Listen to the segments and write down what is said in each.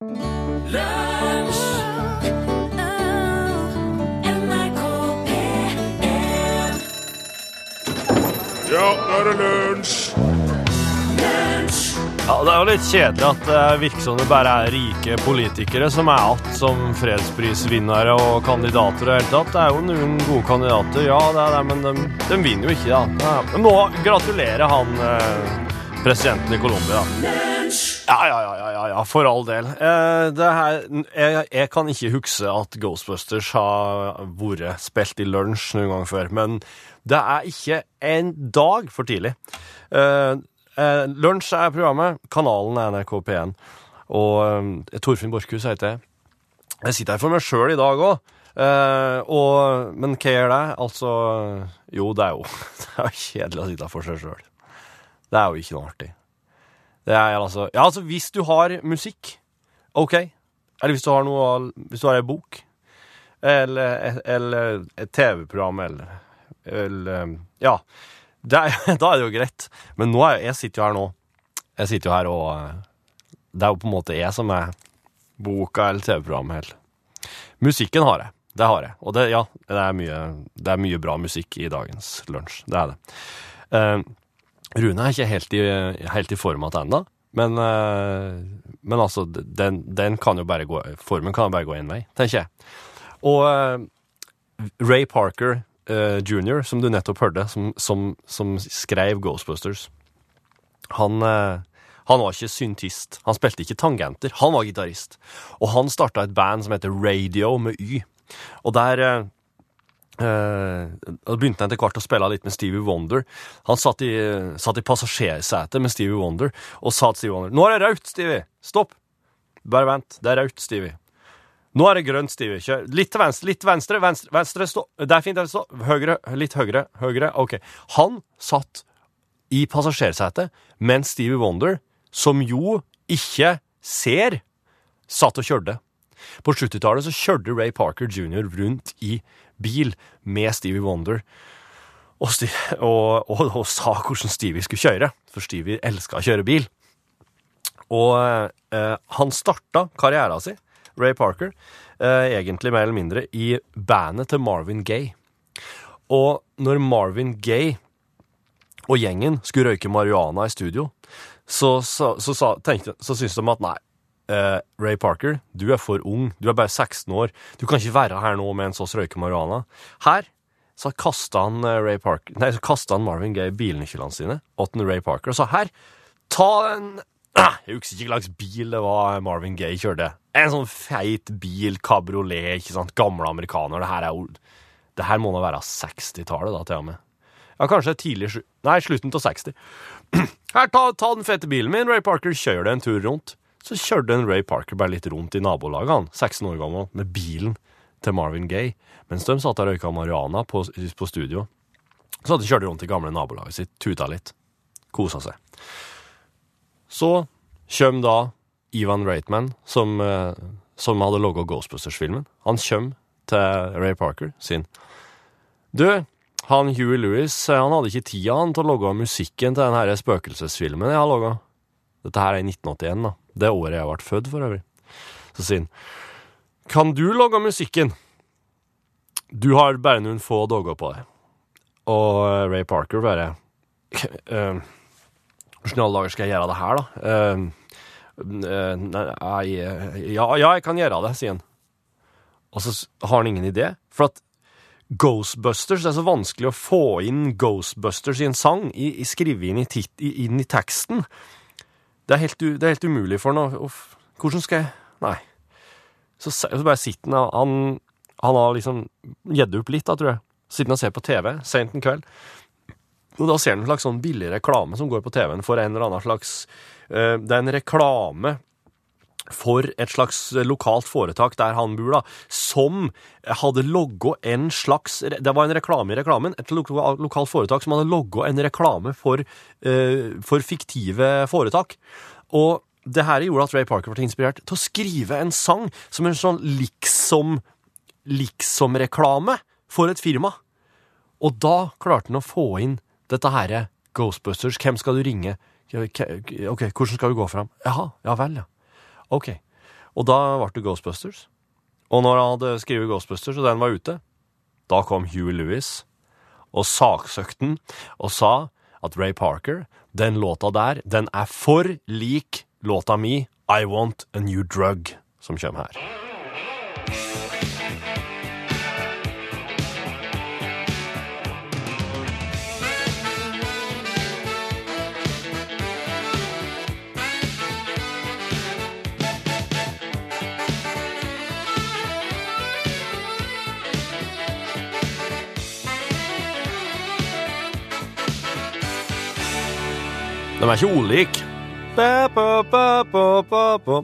Ja, nå er det lunsj! Ja, Det er jo litt kjedelig at det virker som det bare er rike politikere som er igjen som fredsprisvinnere og kandidater. i det hele tatt. Det er jo noen gode kandidater, ja, det er det, men de, de vinner jo ikke, da. Ja, De må gratulere han eh, presidenten i Colombia. Ja, ja, ja, ja, ja, ja, for all del. Eh, her, jeg, jeg kan ikke huske at Ghostbusters har vært spilt i lunsj noen gang før, men det er ikke en dag for tidlig. Eh, eh, lunsj er programmet, kanalen er NRK P1, og eh, Torfinn Borchhus heter jeg. Jeg sitter her for meg sjøl i dag òg. men hva gjør det? Altså Jo, det er jo, det er kjedelig å sitte for seg sjøl. Det er jo ikke noe artig. Det er altså Ja, altså, hvis du har musikk, OK. Eller hvis du har noe Hvis du har ei bok, eller, eller et TV-program, eller, eller Ja. Er, da er det jo greit. Men nå er, jeg sitter jo her nå. Jeg sitter jo her og Det er jo på en måte jeg som er boka eller TV-programmet helt. Musikken har jeg. Det har jeg. Og det, ja, det er, mye, det er mye bra musikk i dagens lunsj. Det er det. Uh, Rune er ikke helt i, helt i form ennå, men, uh, men altså, den, den, kan jo bare gå Formen kan jo bare gå én vei, tenker jeg. Og uh, Ray Parker uh, jr., som du nettopp hørte, som, som, som skrev Ghostbusters, han, han var ikke syntist. Han spilte ikke tangenter. Han var gitarist. Og han starta et band som heter Radio med Y. Og der Uh, og begynte han etter hvert å spille litt med Stevie Wonder. Han satt i, satt i passasjersetet med Stevie Wonder og sa til Stevie Wonder 'Nå er det rødt, Stevie! Stopp! Bare vent. Det er rødt, Stevie. Nå er det grønt, Stevie. Kjør. Litt til venstre, litt venstre, venstre, venstre stå. Det er fint. Stå. Høyre, litt høyre, høyre. OK. Han satt i passasjersetet mens Stevie Wonder, som jo ikke ser, satt og kjørte. På 70-tallet så kjørte Ray Parker jr. rundt i bil med Stevie Wonder. Og, og, og, og, sa hvordan Stevie skulle kjøre, for Stevie elska å kjøre bil. Og eh, han starta karrieren sin, Ray Parker, eh, egentlig mer eller mindre i bandet til Marvin Gaye. Og når Marvin Gaye og gjengen skulle røyke marihuana i studio, så, så, så, så syntes de at nei, Uh, Ray Parker, du er for ung. Du er bare 16 år. Du kan ikke være her nå med en sånn røyke marihuana. Her så kasta han, uh, Ray Parker, nei, så han Marvin Gaye bilnøklene sine til Ray Parker og sa her, ta en Jeg husker ikke hva slags bil det var Marvin Gaye kjørte. En sånn feit bil, kabriolet, ikke sant, gamle amerikaner. Det her er Det her må da være 60-tallet, da, til og med. Ja, kanskje tidlig Nei, slutten av 60. Her, ta, ta den fete bilen min, Ray Parker, kjør det en tur rundt så kjørte en Ray Parker bare litt rundt i nabolaget, han, 16 år gammel, med bilen til Marvin Gaye, mens de satt og røyka marihuana på, på, studio. Så hadde de kjørt rundt i gamle nabolaget sitt, tuta litt, kosa seg. Så kommer da Ivan Reitman, som, eh, som hadde laga Ghostbusters-filmen. Han kommer til Ray Parker sin. Du, han Huey Lewis eh, han hadde ikke tida han til å logge musikken til denne spøkelsesfilmen jeg har laga. Dette her er i 1981, da. Det året jeg ble født, for øvrig. Så sier han Kan du lage musikken? Du har bare noen få dager på deg. Og eh, Ray Parker bare uh, Hvordan i alle dager skal jeg gjøre det her, da? Uh, nei, ja, ja, jeg kan gjøre det, sier han. Og så har han ingen idé. For at Ghostbusters Det er så vanskelig å få inn Ghostbusters i en sang, i, i skrive inn inn i teksten. Det er helt, det er helt umulig for han Hvordan skal jeg Nei. Så, så bare sitter han Han, han har liksom gitt opp litt, da, tror jeg. Sitter han og ser på TV sent en kveld. Og da ser han en slags sånn billig reklame som går på TV-en for en eller annen slags uh, Det er en reklame for et slags lokalt foretak der han bor, da, som hadde logga en slags Det var en reklame i reklamen. Et lokalt foretak som hadde logga en reklame for, uh, for fiktive foretak. Og det her gjorde at Ray Parker ble inspirert til å skrive en sang som en sånn liksom liksom-reklame for et firma. Og da klarte han å få inn dette herre Ghostbusters. Hvem skal du ringe? Ok, hvordan skal du gå fram? Jaha, ja vel, ja. Ok. Og da ble det Ghostbusters. Og når han hadde skrevet Ghostbusters, og den var ute, da kom Huey Lewis og saksøkte den og sa at Ray Parker, den låta der, den er for lik låta mi I Want A New Drug, som kommer her. De er ikke ba.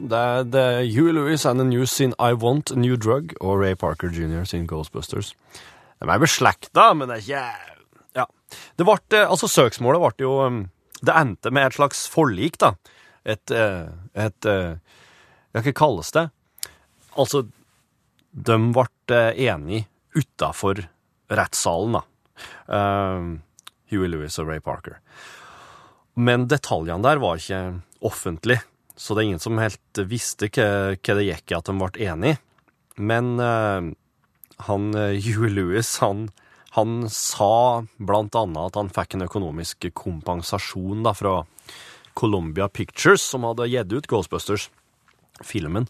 Det er, er Huey Lewis and the News sin I Want New Drug og Ray Parker Jr. sin Ghostbusters. De er beslekta, men det er ikke Ja. Det ble, eh, altså Søksmålet ble jo um, Det endte med et slags forlik, da. Et, eh, et Ja, Hva kalles det? Altså, de ble enige utafor rettssalen, da. Uh, Huey Lewis og Ray Parker. Men detaljene der var ikke offentlige, så det er ingen som helt visste hva, hva det gikk i at de ble enige. Men uh, han Hugh Lewis, han, han, sa blant annet at han fikk en økonomisk kompensasjon da, fra Columbia Pictures, som hadde gitt ut Ghostbusters, filmen.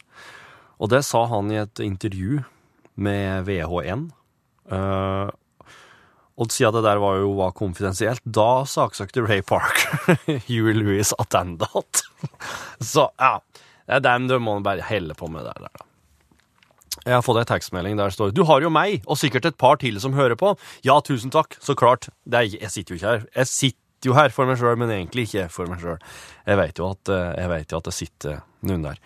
Og det sa han i et intervju med VH1. Uh, og siden det der var jo var konfidensielt, da saksøkte Ray Parker Huey Lewis attendat. Så ja, det er dem du må bare helle på med det der, da. Jeg har fått ei tekstmelding der det står 'Du har jo meg, og sikkert et par til som hører på'. Ja, tusen takk. Så klart. Er, jeg sitter jo ikke her. Jeg sitter jo her for meg sjøl, men egentlig ikke for meg sjøl. Jeg vet jo at jo at det sitter noen der.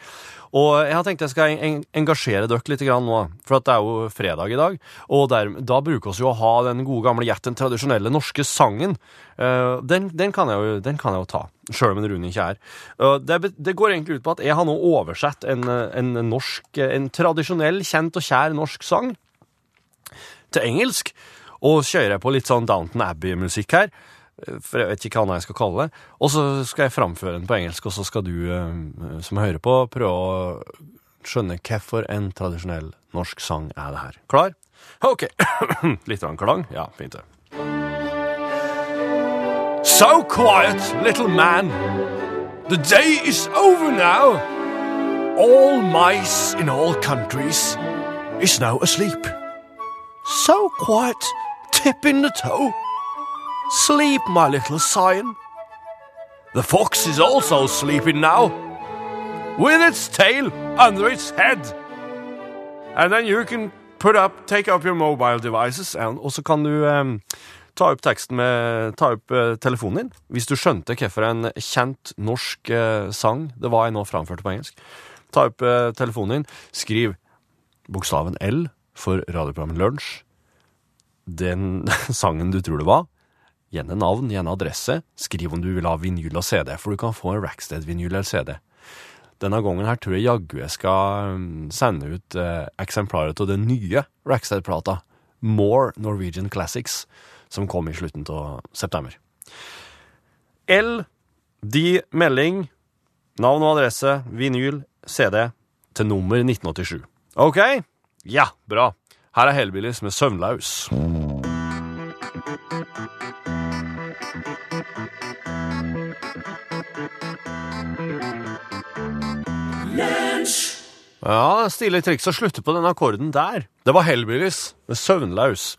Og jeg har tenkt jeg skal engasjere dere litt nå, for det er jo fredag i dag. Og der, da bruker vi jo å ha den gode gamle Gjett den tradisjonelle norske sangen. Uh, den, den, kan jo, den, kan jeg jo, ta, sjøl om Rune ikke er. Uh, det, det, går egentlig ut på at jeg har nå oversett en, en, norsk, en tradisjonell, kjent og kjær norsk sang til engelsk. Og kjører på litt sånn Downton Abbey-musikk her for jeg vet ikke hva jeg skal kalle det. Og så skal jeg framføre den på engelsk, og så skal du eh, som hører på, prøve å skjønne hvorfor en tradisjonell norsk sang er det her. Klar? OK. Litt av en klang? Ja, fint det. So quiet, little man. The day is over now. All mice in all countries is now asleep. So quiet, tip in the toe. Sleep, my little scion. The fox is also sleeping now, with its tail under its head. And then you can put up, take up your mobile devices, and, og så kan du um, ta opp teksten med Ta opp uh, telefonen din, hvis du skjønte hvilken kjent norsk uh, sang det var jeg nå framførte på engelsk. Ta opp uh, telefonen din, skriv bokstaven L for radioprogrammet Lunsj, den sangen du tror det var, Gjerne navn, gjerne adresse. Skriv om du vil ha vinyl og CD, for du kan få en Rackstead-vinyl eller CD. Denne gangen her tror jeg jaggu jeg skal um, sende ut eh, eksemplarer av den nye Rackstead-plata, More Norwegian Classics, som kom i slutten av september. L, de melding, navn og adresse, vinyl, CD, til nummer 1987. OK? Ja, bra. Her er Hellbillies med Søvnlaus. Ja, stilig triks å slutte på den akkorden der. Det var Hellbillies med Søvnlaus.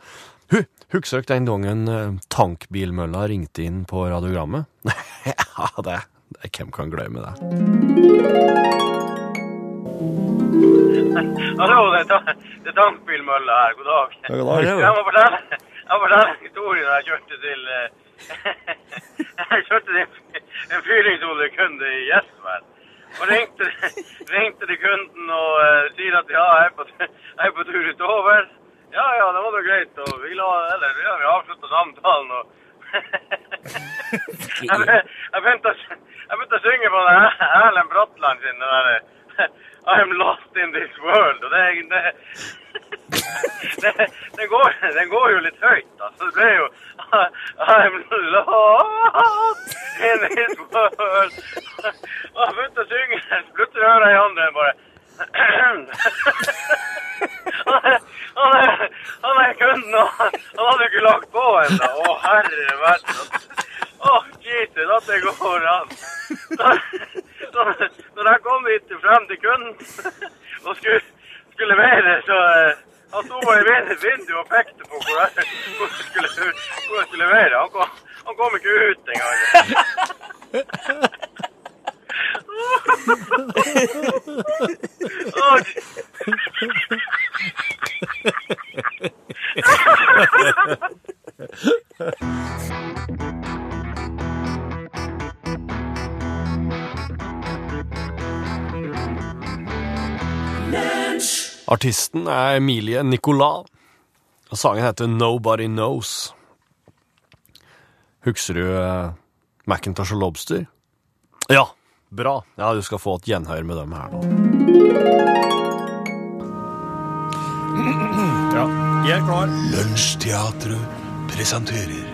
Hu, Husker dere den gangen uh, tankbilmølla ringte inn på radiogrammet? ja, det, det Hvem kan glemme det? Hallo, det er, det er tankbilmølla her. God dag. Ja, god dag. Jeg må fortelle, jeg må fortelle historien jeg kjørte til uh, Jeg kjørte til en fyringshodekunde i Gjesvær. Og ringte, ringte til kunden og uh, sier at ja, jeg er på, jeg er på tur utover. Ja, ja, det var da greit. Og vi la, eller, ja, vi avslutta samtalen. og jeg, jeg, begynte å, jeg begynte å synge på Erlend Bratland sin den derre I'm lost in this world. Og det, det, det, det, går, det går jo litt høyt, altså. Det ble jo I'm lost in this world. Og jeg begynte å synge, plutselig hører jeg andre bare Han er, han er kunden, og han han hadde ikke lagt på ennå. Å, herre verden. Å, Jesus, at det går an. Så, når jeg kom hit frem til kunden og skulle, skulle levere, så eh, han sto i vind- vinduet og pekte på hvor jeg, hvor jeg, skulle, hvor jeg skulle levere. Han kom, han kom ikke ut engang. Å, Artisten er Emilie Nicolas, og sangen heter Nobody Knows. Husker du uh, Macintosh og Lobster? Ja, bra. Ja, du skal få et gjenhør med dem her nå. Ja, jeg er klar. Lunsjteatret presenterer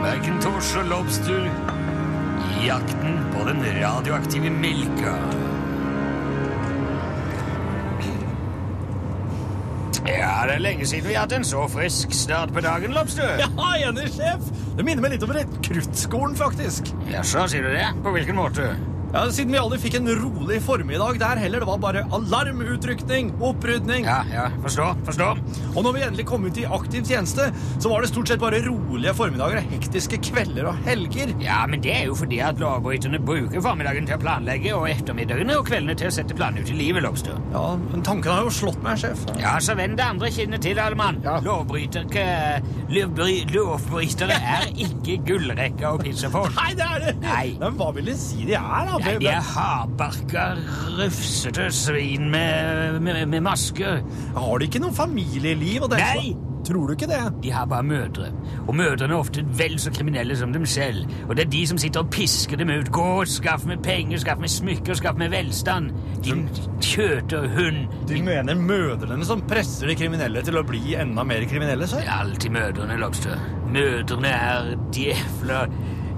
Macintosh og Lobster. Jakten på den radioaktive melka. Ja, det er lenge siden vi har hatt en så frisk start på dagen, Lobster. Ja, enig, sjef. Det minner meg litt om et kruttskolen, faktisk. Jaså, sier du det? På hvilken måte? Ja, Siden vi aldri fikk en rolig formiddag der heller. Det var bare alarmutrykning, opprydning. Ja, ja, forstå, forstå. Og når vi endelig kom ut i aktiv tjeneste, så var det stort sett bare rolige formiddager, hektiske kvelder og helger. Ja, men det er jo fordi at lovbryterne bruker formiddagen til å planlegge og ettermiddagene og kveldene til å sette planene ut i livet, Lobster. Ja, men tanken har jo slått meg, sjef. Ja, så vend det andre kinnet til, Allemann. Ja. Lovbryter, lovbry, lovbrytere er ikke gullrekka og pizzafolk. Nei, det er det! Nei. Men hva vil de si de er, da? Nei, de er hardbarka, rufsete svin med, med, med masker. Har de ikke noe familieliv? Og det er Nei. så- Tror du ikke det? De har bare mødre, og mødrene er ofte vel så kriminelle som dem selv. Og det er de som sitter og pisker dem ut. Gå, skaff meg penger, skaff meg smykker, skaff meg velstand. Din kjøterhund. De mener mødrene som presser de kriminelle til å bli enda mer kriminelle, Så? Det er alltid mødrene, Lobster. Mødrene er djevler.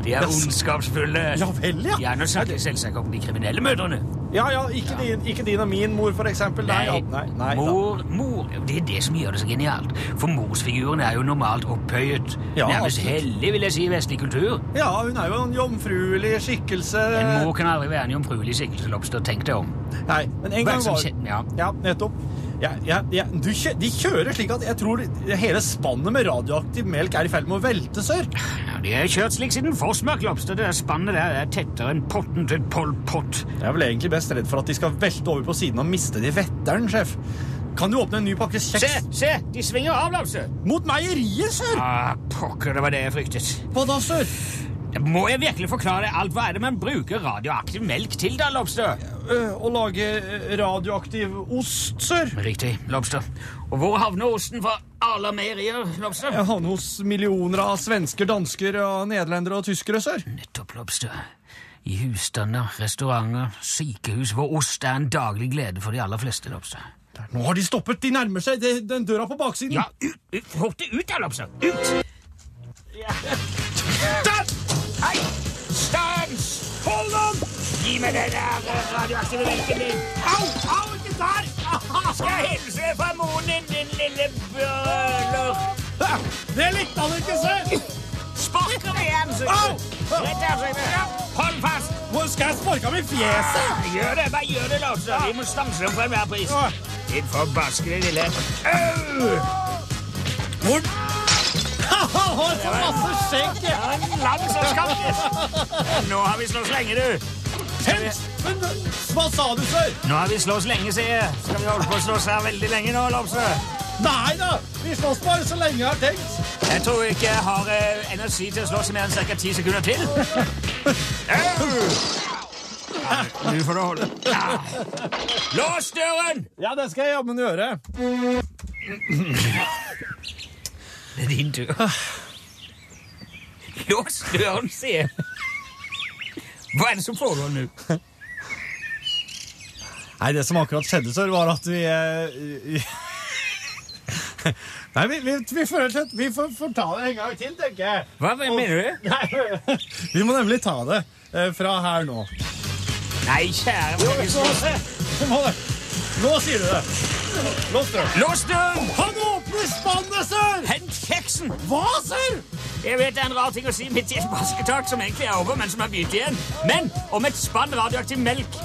De er Ja, ondskapsfulle. Ja vel, ja. Ja, nå snakker selvsagt om de kriminelle mødrene. Ja, ja, ikke, Din, ikke din og min mor, for eksempel. Nei, nei, nei, nei mor, mor Det er det som gjør det så genialt. For morsfiguren er jo normalt opphøyet. Ja, Nærmest hellig, vil jeg si, i vestlig kultur. Ja, hun er jo en jomfruelig skikkelse. En mor kan aldri være en jomfruelig skikkelse, Lobster. Tenk deg om. Nei, men en gang var skjer? Ja. Ja, nettopp. Ja, ja, ja, kjø- de kjører slik at jeg tror hele spannet med radioaktiv melk er i ferd med å velte, sør. Ja, De har kjørt slik siden Forsmark, Lobster. Det der spannet der er tettere enn potten til Pol Pot. Jeg er vel egentlig best redd for at de skal velte over på siden og miste de vetteren, sjef. Kan du åpne en ny pakke Se, kjeks? se! De svinger av, Lobster. Mot meieriet, sør! Ah, pokker, det var det jeg fryktet. Hva da, sør? Må jeg virkelig forklare deg alt? Hva er det man bruker radioaktiv melk til, da, Lobster? Øh, å lage radioaktiv ost, sør. Riktig, Lobster. Og hvor havner osten fra Arla Meierier, Lobster? Jeg havner hos millioner av svensker, dansker, nederlendere og tyskere, sør. Nettopp, Lobster. I husstander, restauranter, sykehus, hvor ost er en daglig glede for de aller fleste, Lobster. Nå har de stoppet, de nærmer seg det- den døra på baksiden. Ja, ut, ut, det ut da, Lobster! Ut! Stopp! Hei! Stans! Hold den! Gi meg den der eh, radioaktive melken din. Au! Au, ikke tar! Skal jeg hilse fra moren din, din lille bøler? Det likte han ikke, se! Spark ham så Au! Rett så Hold fast! Hvor skal jeg sparke ham i fjeset? Gjør det, bare gjør det, Lobster. Vi må stanse dem for enhver pris. Ja. Din forbaskede lille Au! Hvor? Han har så masse skjegg! Lang som skakkes. Nå har vi slåss lenge, du. Tent! Men hva sa du, sør? Nå har vi slåss lenge, sier jeg. Skal vi holde på å slåss her veldig lenge nå, Lopse? Nei da! Vi slåss bare så lenge jeg har tenkt. Jeg tror ikke jeg har eh, energi til å slåss i mer enn ca. ti sekunder til. Ja, Nå får du holde. Ja. Lås døren! Ja, det skal jeg jammen gjøre. Det er din tur. Lås døren, sier jeg. Hva er det som foregår nå? Nei, det som akkurat skjedde, sør, var at vi eh, Nei, vi, vi, vi, får, vi får, får ta det en gang til, tenker jeg. Hva mener du? Nei, vi må nemlig ta det eh, fra her nå. Nei, kjære jo, så, må det. Nå sier du det. Lås døren. Lås døren! Han åpner spannet, sir! Hent kjeksen! Hva, sir? Jeg vet det er en rar ting å si midt i et basketak som egentlig er over, men som er begynt igjen. Men om et spann radioaktiv melk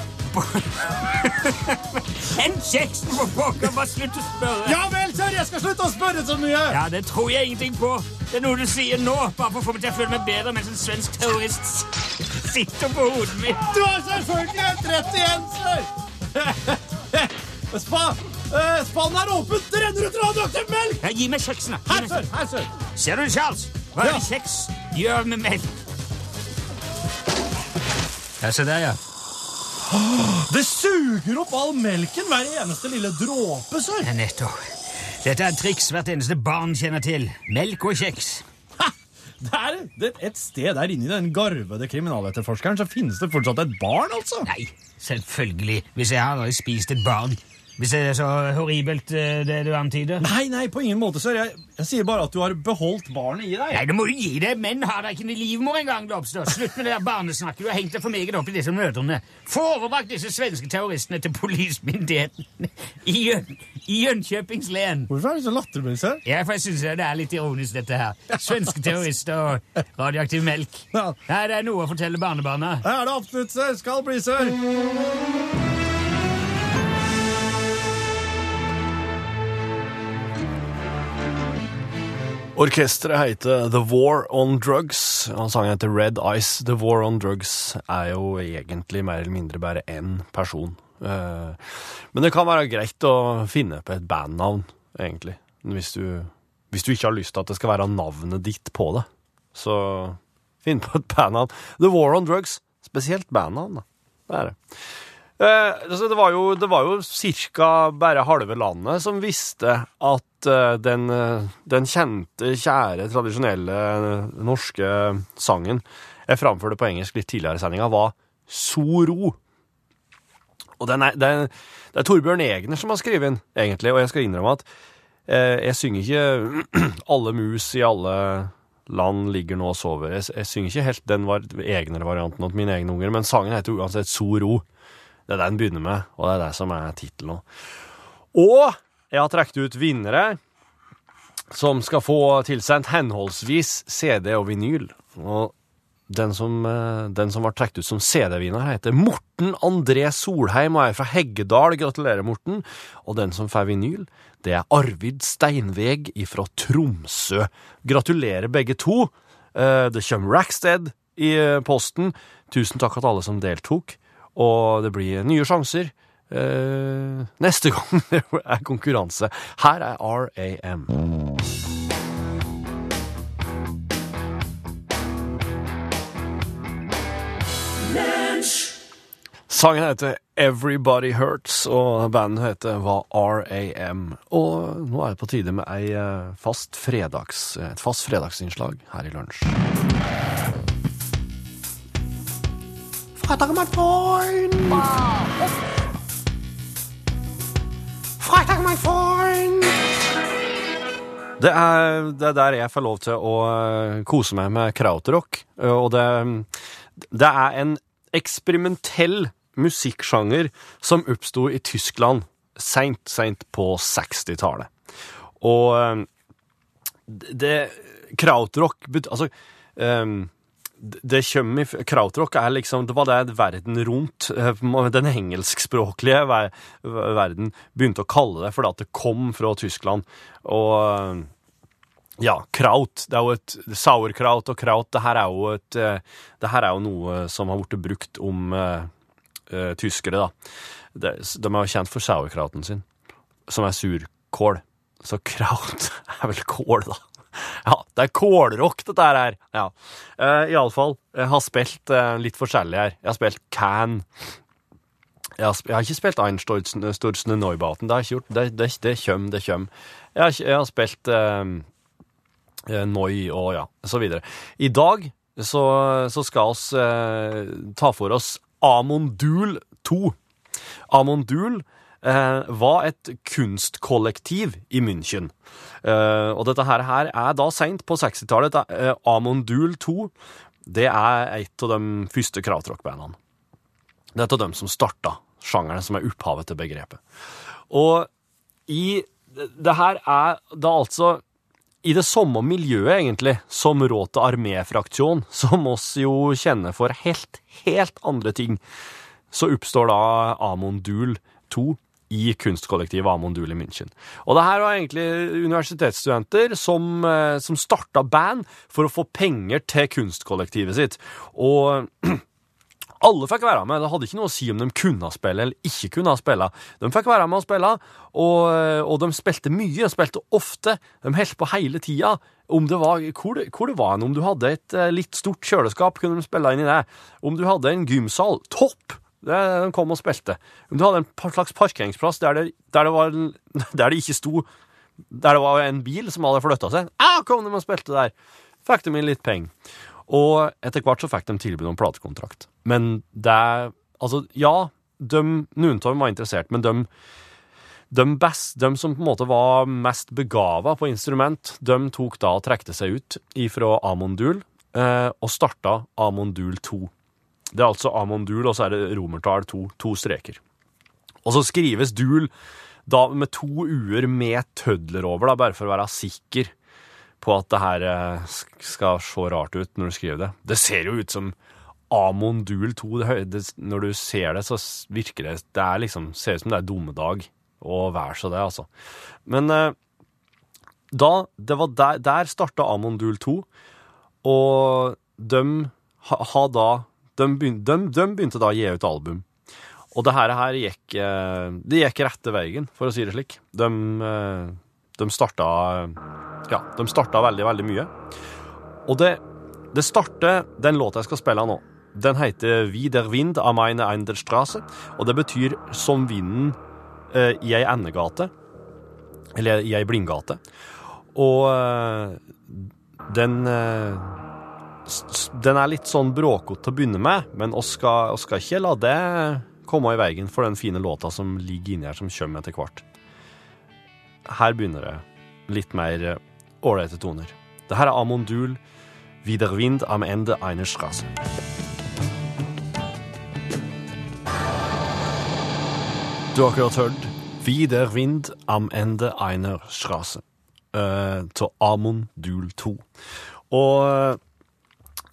Hent kjeksen, for pokker! Bare slutt å spørre. Ja vel, sir. Jeg skal slutte å spørre så mye. Ja, det tror jeg ingenting på. Det er noe du sier nå, bare for å få meg til å føle meg bedre mens en svensk terrorist sitter på hodet mitt. Du har selvfølgelig helt rett igjen, sir. Spa, eh, Spannet er åpent. Det renner ut radioaktiv melk. Ja, gi meg kjeksen, Her, sør! Her, sør! Ser du, Charles? Hva er Ja. det kjeks gjør med melk? Ja, se der, ja. Det suger opp all melken, hver eneste lille dråpe, sir. Ja, nettopp. Dette er et triks hvert eneste barn kjenner til. Melk og kjeks. Ha! Det er det et sted der inne i den garvede kriminaletterforskeren så finnes det fortsatt et barn, altså. Nei, selvfølgelig. Hvis jeg har spist et barn. Hvis det er så horribelt, eh, det du antyder. Nei, nei, på ingen måte, sir. Jeg, jeg sier bare at du har beholdt barnet i deg. Nei, det må du gi deg. Menn har da ikke en livmor engang, Lobster. Slutt med det der barnesnakket. Du har hengt deg for meget opp i disse mødrene. Få overbrakt disse svenske terroristene til politimyndigheten i, Jön i Jönköpings len. Hvorfor er du så latterlig, sir? Ja, for jeg synes det er litt ironisk, dette her. Svenske terrorister og radioaktiv melk. Nei, det er noe å fortelle barnebarna. Det er det absolutt, sir. Skal bli, sir. Orkestret heter The War on Drugs, og sangen heter Red Ice. The War on Drugs er jo egentlig mer eller mindre bare én person. Eh, Men det kan være greit å finne på et bandnavn, egentlig. Hvis du, hvis du ikke har lyst til at det skal være navnet ditt på det, så finn på et bandnavn. The War on Drugs. Spesielt bandnavn, da. Det er det. Eh, altså det var jo, det var jo cirka bare halve landet som visste at eh, den, eh, den kjente, kjære, tradisjonelle eh, norske sangen jeg framførte på engelsk litt tidligere i sendinga, var Soro. Og den er, er, det er Torbjørn Egner som har skrevet den, egentlig, og jeg skal innrømme at eh, jeg synger ikke 'Alle mus i alle land ligger nå og sover'. Jeg, jeg synger ikke helt den var, Egner-varianten til mine egne unger, men sangen heter uansett Soro. Det er det den begynner med, og det er det som er tittelen. Og jeg har trukket ut vinnere som skal få tilsendt henholdsvis CD og vinyl. Og den som, eh, den som var trukket ut som CD-vinner, heter Morten André Solheim og er fra Heggedal. Gratulerer, Morten. Og den som får vinyl, det er Arvid Steinveg fra Tromsø. Gratulerer, begge to. Eh, Det kommer Rackstead i eh, posten. Tusen takk til alle som deltok. Og det blir nye sjanser neste gang det er konkurranse. Her er RAM. Sangen heter Everybody Hurts, og bandet heter var RAM. Og nå er det på tide med ei eh, fast fredags, et fast fredagsinnslag her i lunsj. Fredag er Freund! Fredag mein Freund! Det er, det er der jeg får lov til å eh, kose meg med krautrock. eh, Og det, det er en eksperimentell musikksjanger som oppsto i Tyskland seint, seint på 60-tallet. Og eh, det Krautrock. Altså eh, det kommer Krautrock er liksom Det var det verden rundt, eh, den engelskspråklige ver verden, begynte å kalle det fordi at det kom fra Tyskland. Og eh, ja, kraut. Det er jo et sauerkraut og kraut. Det her er jo et eh, Det her er jo noe som har blitt brukt om uh, uh, tyskere, da. De, de er jo kjent for sauerkrauten sin, som er surkål. Så kraut er vel kål, da. Ja, det er kålrock, dette her. Ja. Uh, Iallfall, jeg har spilt uh, litt forskjellig her. Jeg har spilt Can. Jeg har, jeg har ikke spilt Einstürzende Neubaten. Det har jeg ikke gjort. Det, det, det kjøm, det kjøm. Jeg har, jeg har spilt eh, eh, Noi og ja, så videre. I dag så, så skal oss uh, ta for oss Amondul 2. Amondul eh, var et kunstkollektiv i München. Eh, og dette her, her er da seint på 60-tallet. Eh, Amondul 2 det er et av de første krautrock-bandene. Det er et av dem som starta sjangeren som er opphavet til begrepet. Og i det her er da altså i det samme miljøet, egentlig, som Råte arméfraksjon, som oss jo kjenner for helt, helt andre ting, så oppstår da Amondul 2 i kunstkollektivet Amondul i München. Og det her var egentlig universitetsstudenter som, eh, som starta band for å få penger til kunstkollektivet sitt. Og alle fikk være med. Det hadde ikke noe å si om de kunne spille eller ikke kunne spille. De fikk være med å spille, og, og de spilte mye. De spilte ofte. De holdt på hele tida. Om det var, hvor, hvor det var Om du hadde et eh, litt stort kjøleskap, kunne de spille inn i det. Om du hadde en gymsal, topp! Det, de kom og spilte. Du hadde en slags parkeringsplass der det, der det, var, der det ikke sto Der det var en bil som hadde flytta seg, ah, kom de og spilte der! Fikk de inn litt penger. Og etter hvert så fikk de tilbud om platekontrakt. Men det Altså, ja, de, noen av dem var interessert, men de, de, best, de som på en måte var mest begava på instrument, de tok da og trekte seg ut ifra Amondul eh, og starta Amondul 2. Det er altså Amondul, og så er det romertall to, to streker. Og så skrives dul da med to u-er med tødler over, da, bare for å være sikker på at det her eh, skal se rart ut når du skriver det. Det ser jo ut som Amondul 2. Det, det, når du ser det, så virker det Det er liksom, ser ut som det er dummedag, Og vær så det, altså. Men eh, da Det var der, der starta Amondul 2, og de har ha da de begynte, de, de begynte da å gi ut album. Og det her, her gikk eh, Det gikk rette veien, for å si det slik. De, eh, de starta Ja, de starta veldig, veldig mye. Og det, det starter Den låta jeg skal spille nå, den heter Wie Wind av meine Einderstrasse, og det betyr som vinden eh, i ei endegate. Eller i ei blindgate. Og den Den er litt sånn bråkete til å begynne med, men oss skal, skal ikke la det komme i veien for den fine låta som ligger inni her, som kommer etter hvert. Her begynner det litt mer eh, ålreite toner. Det her er Amondul, Wie der Wind am Ende einer Straße. Du har akkurat hørt Wie Wind am Ende einer Straße uh, Amon Duel 2. Og eh,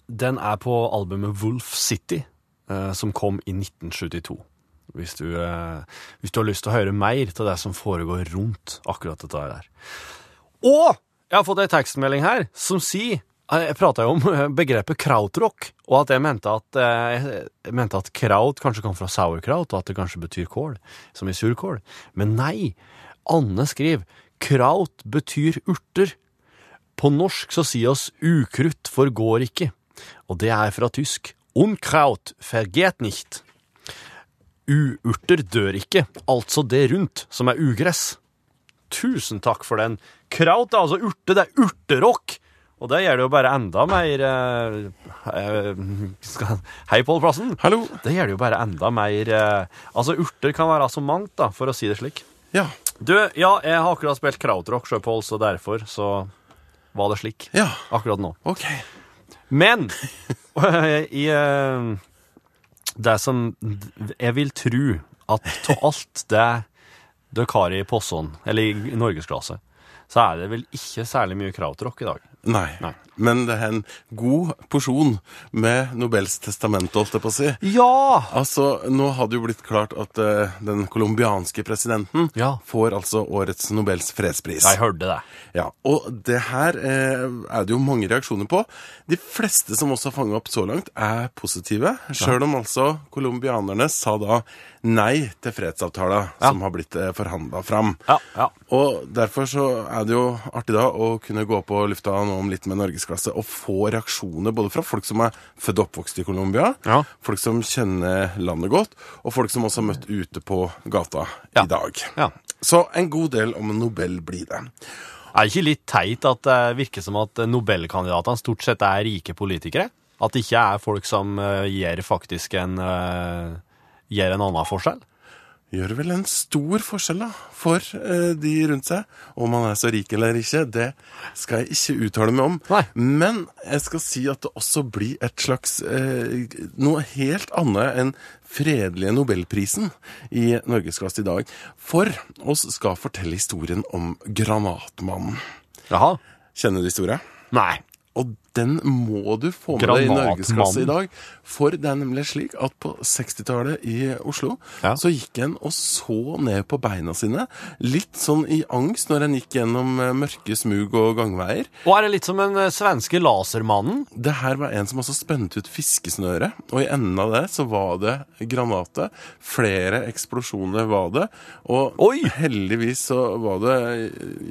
den er på albumet Wolf City, eh, som kom i 1972. Hvis du, eh, hvis du har lyst til å høre mer til det som foregår rundt akkurat dette her. Og jeg har fått ei tekstmelding her som sier eh, Jeg prata jo om begrepet krautrock, og at jeg mente at, jeg mente at kraut kanskje kom fra sauerkraut, og at det kanskje betyr kål, som i surkål. Men nei, Anne skriver kraut betyr urter. På norsk så sier oss ukrutt forgår ikke, og det er fra tysk. Unkraut vergeht nicht. Uurter dør ikke, altså det rundt, som er ugress. Tusen takk for den. Kraut er altså urte, det er urterock! Og det gjør det jo bare enda mer eh, eh, Hei, Pål Plassen. Hallo. Det gjør det jo bare enda mer eh, Altså, urter kan være så mangt, da, for å si det slik. Ja. Du, ja, jeg har akkurat spilt krautrock, sjø, Pål, så derfor så var det slik. Ja. Akkurat nå. OK. Men i uh, det som Jeg vil tro at av alt det dere har i posen, eller i norgesklasse, så er det vel ikke særlig mye krautrock i dag. Nei. Nei. Men det er en god porsjon med Nobels testamente, holdt jeg på å si. Ja! Altså, Nå har det jo blitt klart at uh, den colombianske presidenten Ja. får altså årets Nobels fredspris. Jeg hørte det. Ja, Og det her uh, er det jo mange reaksjoner på. De fleste som også har fanget opp så langt, er positive. Sjøl om altså colombianerne sa da nei til fredsavtala som har blitt eh, forhandla fram. Ja, ja. Og derfor så er det jo artig da å kunne gå på lufta nå om litt med norgesklasse og få reaksjoner både fra folk som er født og oppvokst i Colombia, Ja. folk som kjenner landet godt, og folk som også har møtt ute på gata Ja. i dag. Ja. Så en god del om Nobel blir det. Er det ikke litt teit at det virker som at nobelkandidatene stort sett er rike politikere? At det ikke er folk som eh, gjør faktisk en, eh, gjør en annen forskjell? Gjør vel en stor forskjell da, for eh, de rundt seg. Om man er så rik eller ikke, det skal jeg ikke uttale meg om. Nei. Men jeg skal si at det også blir et slags eh, noe helt annet enn fredelige Nobelprisen i Norgesklasse i dag. For oss skal fortelle historien om Granatmannen. Jaha. Kjenner du historien? Nei. Og den må du få med deg i Norgesklasse i dag. For det er nemlig slik at på 60-tallet i Oslo Ja. så gikk en og så ned på beina sine. Litt sånn i angst når en gikk gjennom eh, mørke smug og gangveier. Og er det litt som den eh, svenske lasermannen? Det her var en som også spente ut fiskesnøret, og i enden av det så var det granater. Flere eksplosjoner var det, og Oi! heldigvis så var det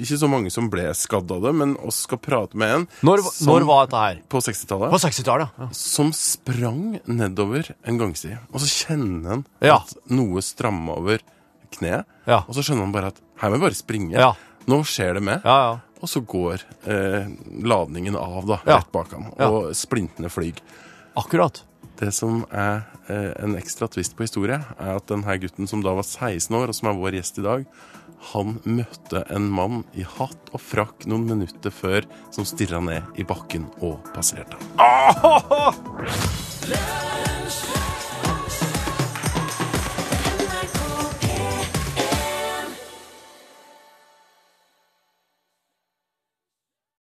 ikke så mange som ble skadd av det, men oss skal prate med en Når, som, når var dette her? på 60-tallet På 60-tallet. Ja. som sprang nedover en gangside, og så kjenner han Ja. at noe strammer over kneet, Ja. og så skjønner han bare at her må jeg bare springe. Ja. Nå skjer det med. Ja, ja. Og så går eh, ladningen av da, rett bak ham, og splintene flyr. Akkurat. Det som er eh, en ekstra twist på historie, er at denne gutten som da var 16 år, og som er vår gjest i dag, han møtte en mann i hatt og frakk noen minutter før som stirra ned i bakken og passerte.